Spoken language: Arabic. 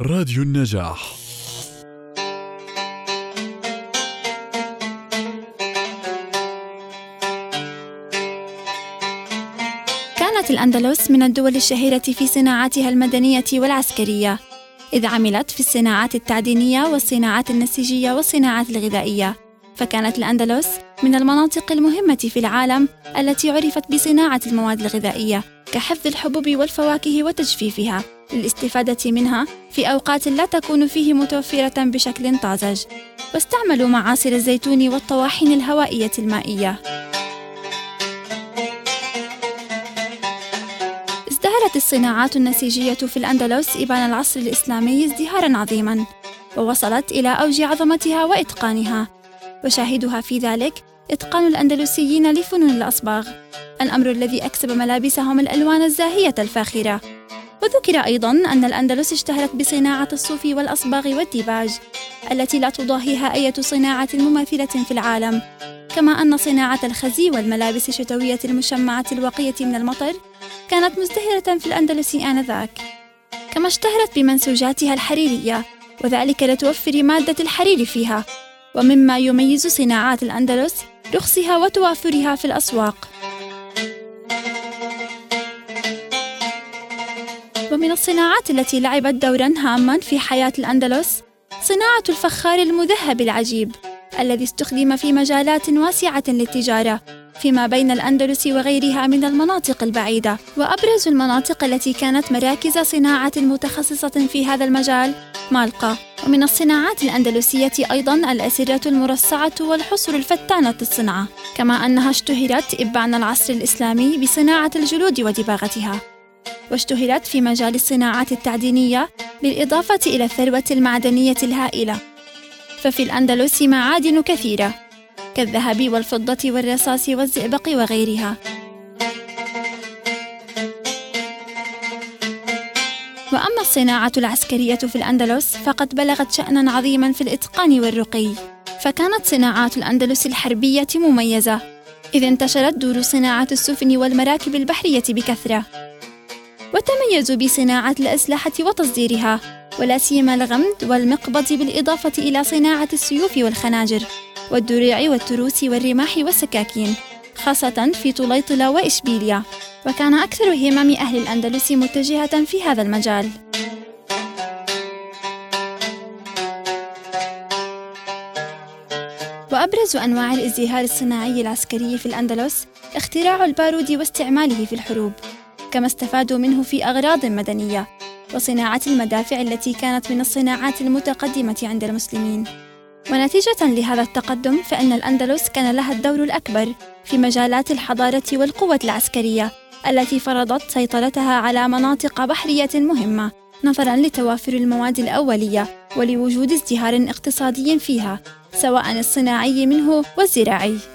راديو النجاح. كانت الأندلس من الدول الشهيرة في صناعاتها المدنية والعسكرية إذ عملت في الصناعات التعدينية والصناعات النسيجية والصناعات الغذائية. فكانت الأندلس من المناطق المهمة في العالم التي عرفت بصناعة المواد الغذائية. كحفظ الحبوب والفواكه وتجفيفها. للاستفادة منها في أوقات لا تكون فيه متوفرة بشكل طازج. واستعملوا معاصر الزيتون والطواحين الهوائية المائية. ازدهرت الصناعات النسيجية في الأندلس إبان العصر الإسلامي ازدهارا عظيما ووصلت إلى أوج عظمتها وإتقانها. وشاهدها في ذلك إتقان الأندلسيين لفنون الأصباغ. الأمر الذي أكسب ملابسهم الألوان الزاهية الفاخرة. وذكر أيضا أن الأندلس اشتهرت بصناعة الصوف والأصباغ والديباج التي لا تضاهيها أي صناعة مماثلة في العالم. كما أن صناعة الخزي والملابس الشتوية المشمعة الوقية من المطر كانت مزدهرة في الأندلس آنذاك. كما اشتهرت بمنسوجاتها الحريرية وذلك لتوفر مادة الحرير فيها. ومما يميز صناعات الأندلس رخصها وتوافرها في الأسواق. ومن الصناعات التي لعبت دورا هاما في حياة الأندلس صناعة الفخار المذهب العجيب الذي استخدم في مجالات واسعة للتجارة فيما بين الأندلس وغيرها من المناطق البعيدة. وأبرز المناطق التي كانت مراكز صناعة متخصصة في هذا المجال مالقا. ومن الصناعات الأندلسية أيضا الأسرة المرصعة والحصر الفتانة الصنعة كما أنها اشتهرت إبان العصر الإسلامي بصناعة الجلود ودباغتها. واشتهرت في مجال الصناعات التعدينية بالإضافة إلى الثروة المعدنية الهائلة. ففي الأندلس معادن كثيرة كالذهب والفضة والرصاص والزئبق وغيرها. وأما الصناعة العسكرية في الأندلس فقد بلغت شأنا عظيما في الإتقان والرقي. فكانت صناعات الأندلس الحربية مميزة إذ انتشرت دور صناعة السفن والمراكب البحرية بكثرة. وتميزوا بصناعة الأسلحة وتصديرها ولا سيما الغمد والمقبض بالإضافة إلى صناعة السيوف والخناجر والدروع والتروس والرماح والسكاكين خاصة في طليطلة وإشبيلية. وكان أكثر همم أهل الأندلس متجهة في هذا المجال. وأبرز أنواع الازدهار الصناعي العسكري في الأندلس اختراع البارود واستعماله في الحروب. كما استفادوا منه في أغراض مدنية وصناعة المدافع التي كانت من الصناعات المتقدمة عند المسلمين. ونتيجة لهذا التقدم فإن الأندلس كان لها الدور الأكبر في مجالات الحضارة والقوة العسكرية التي فرضت سيطرتها على مناطق بحرية مهمة نظرا لتوافر المواد الأولية ولوجود ازدهار اقتصادي فيها سواء الصناعي منه والزراعي.